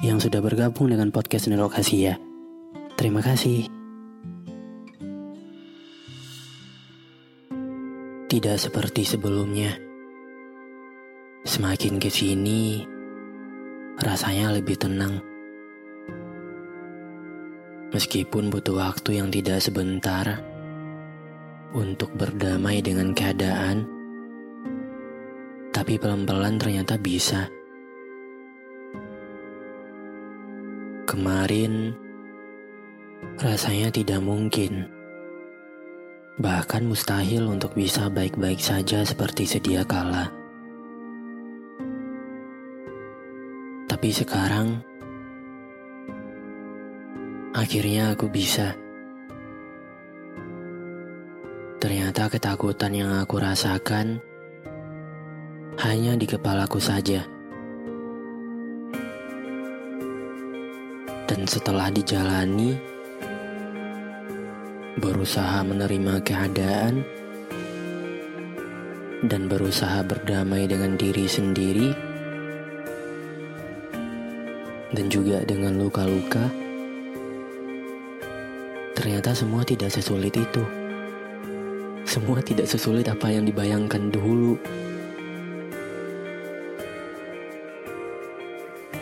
yang sudah bergabung dengan podcast Nerok Asia. Terima kasih. Tidak seperti sebelumnya. Semakin ke sini, rasanya lebih tenang. Meskipun butuh waktu yang tidak sebentar untuk berdamai dengan keadaan, tapi pelan-pelan ternyata bisa. Kemarin rasanya tidak mungkin, bahkan mustahil untuk bisa baik-baik saja seperti sedia kala. Tapi sekarang, akhirnya aku bisa. Ternyata ketakutan yang aku rasakan hanya di kepalaku saja. Dan setelah dijalani, berusaha menerima keadaan, dan berusaha berdamai dengan diri sendiri, dan juga dengan luka-luka, ternyata semua tidak sesulit itu. Semua tidak sesulit apa yang dibayangkan dulu.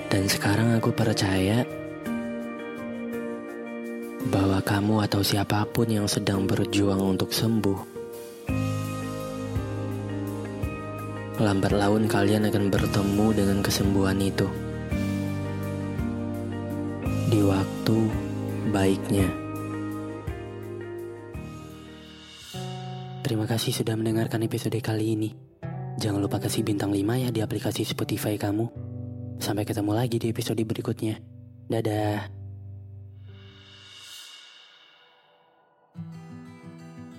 Dan sekarang aku percaya bahwa kamu atau siapa pun yang sedang berjuang untuk sembuh, lambat laun kalian akan bertemu dengan kesembuhan itu di waktu baiknya. Terima kasih sudah mendengarkan episode kali ini. Jangan lupa kasih bintang 5 ya di aplikasi Spotify kamu. Sampai ketemu lagi di episode berikutnya. Dadah.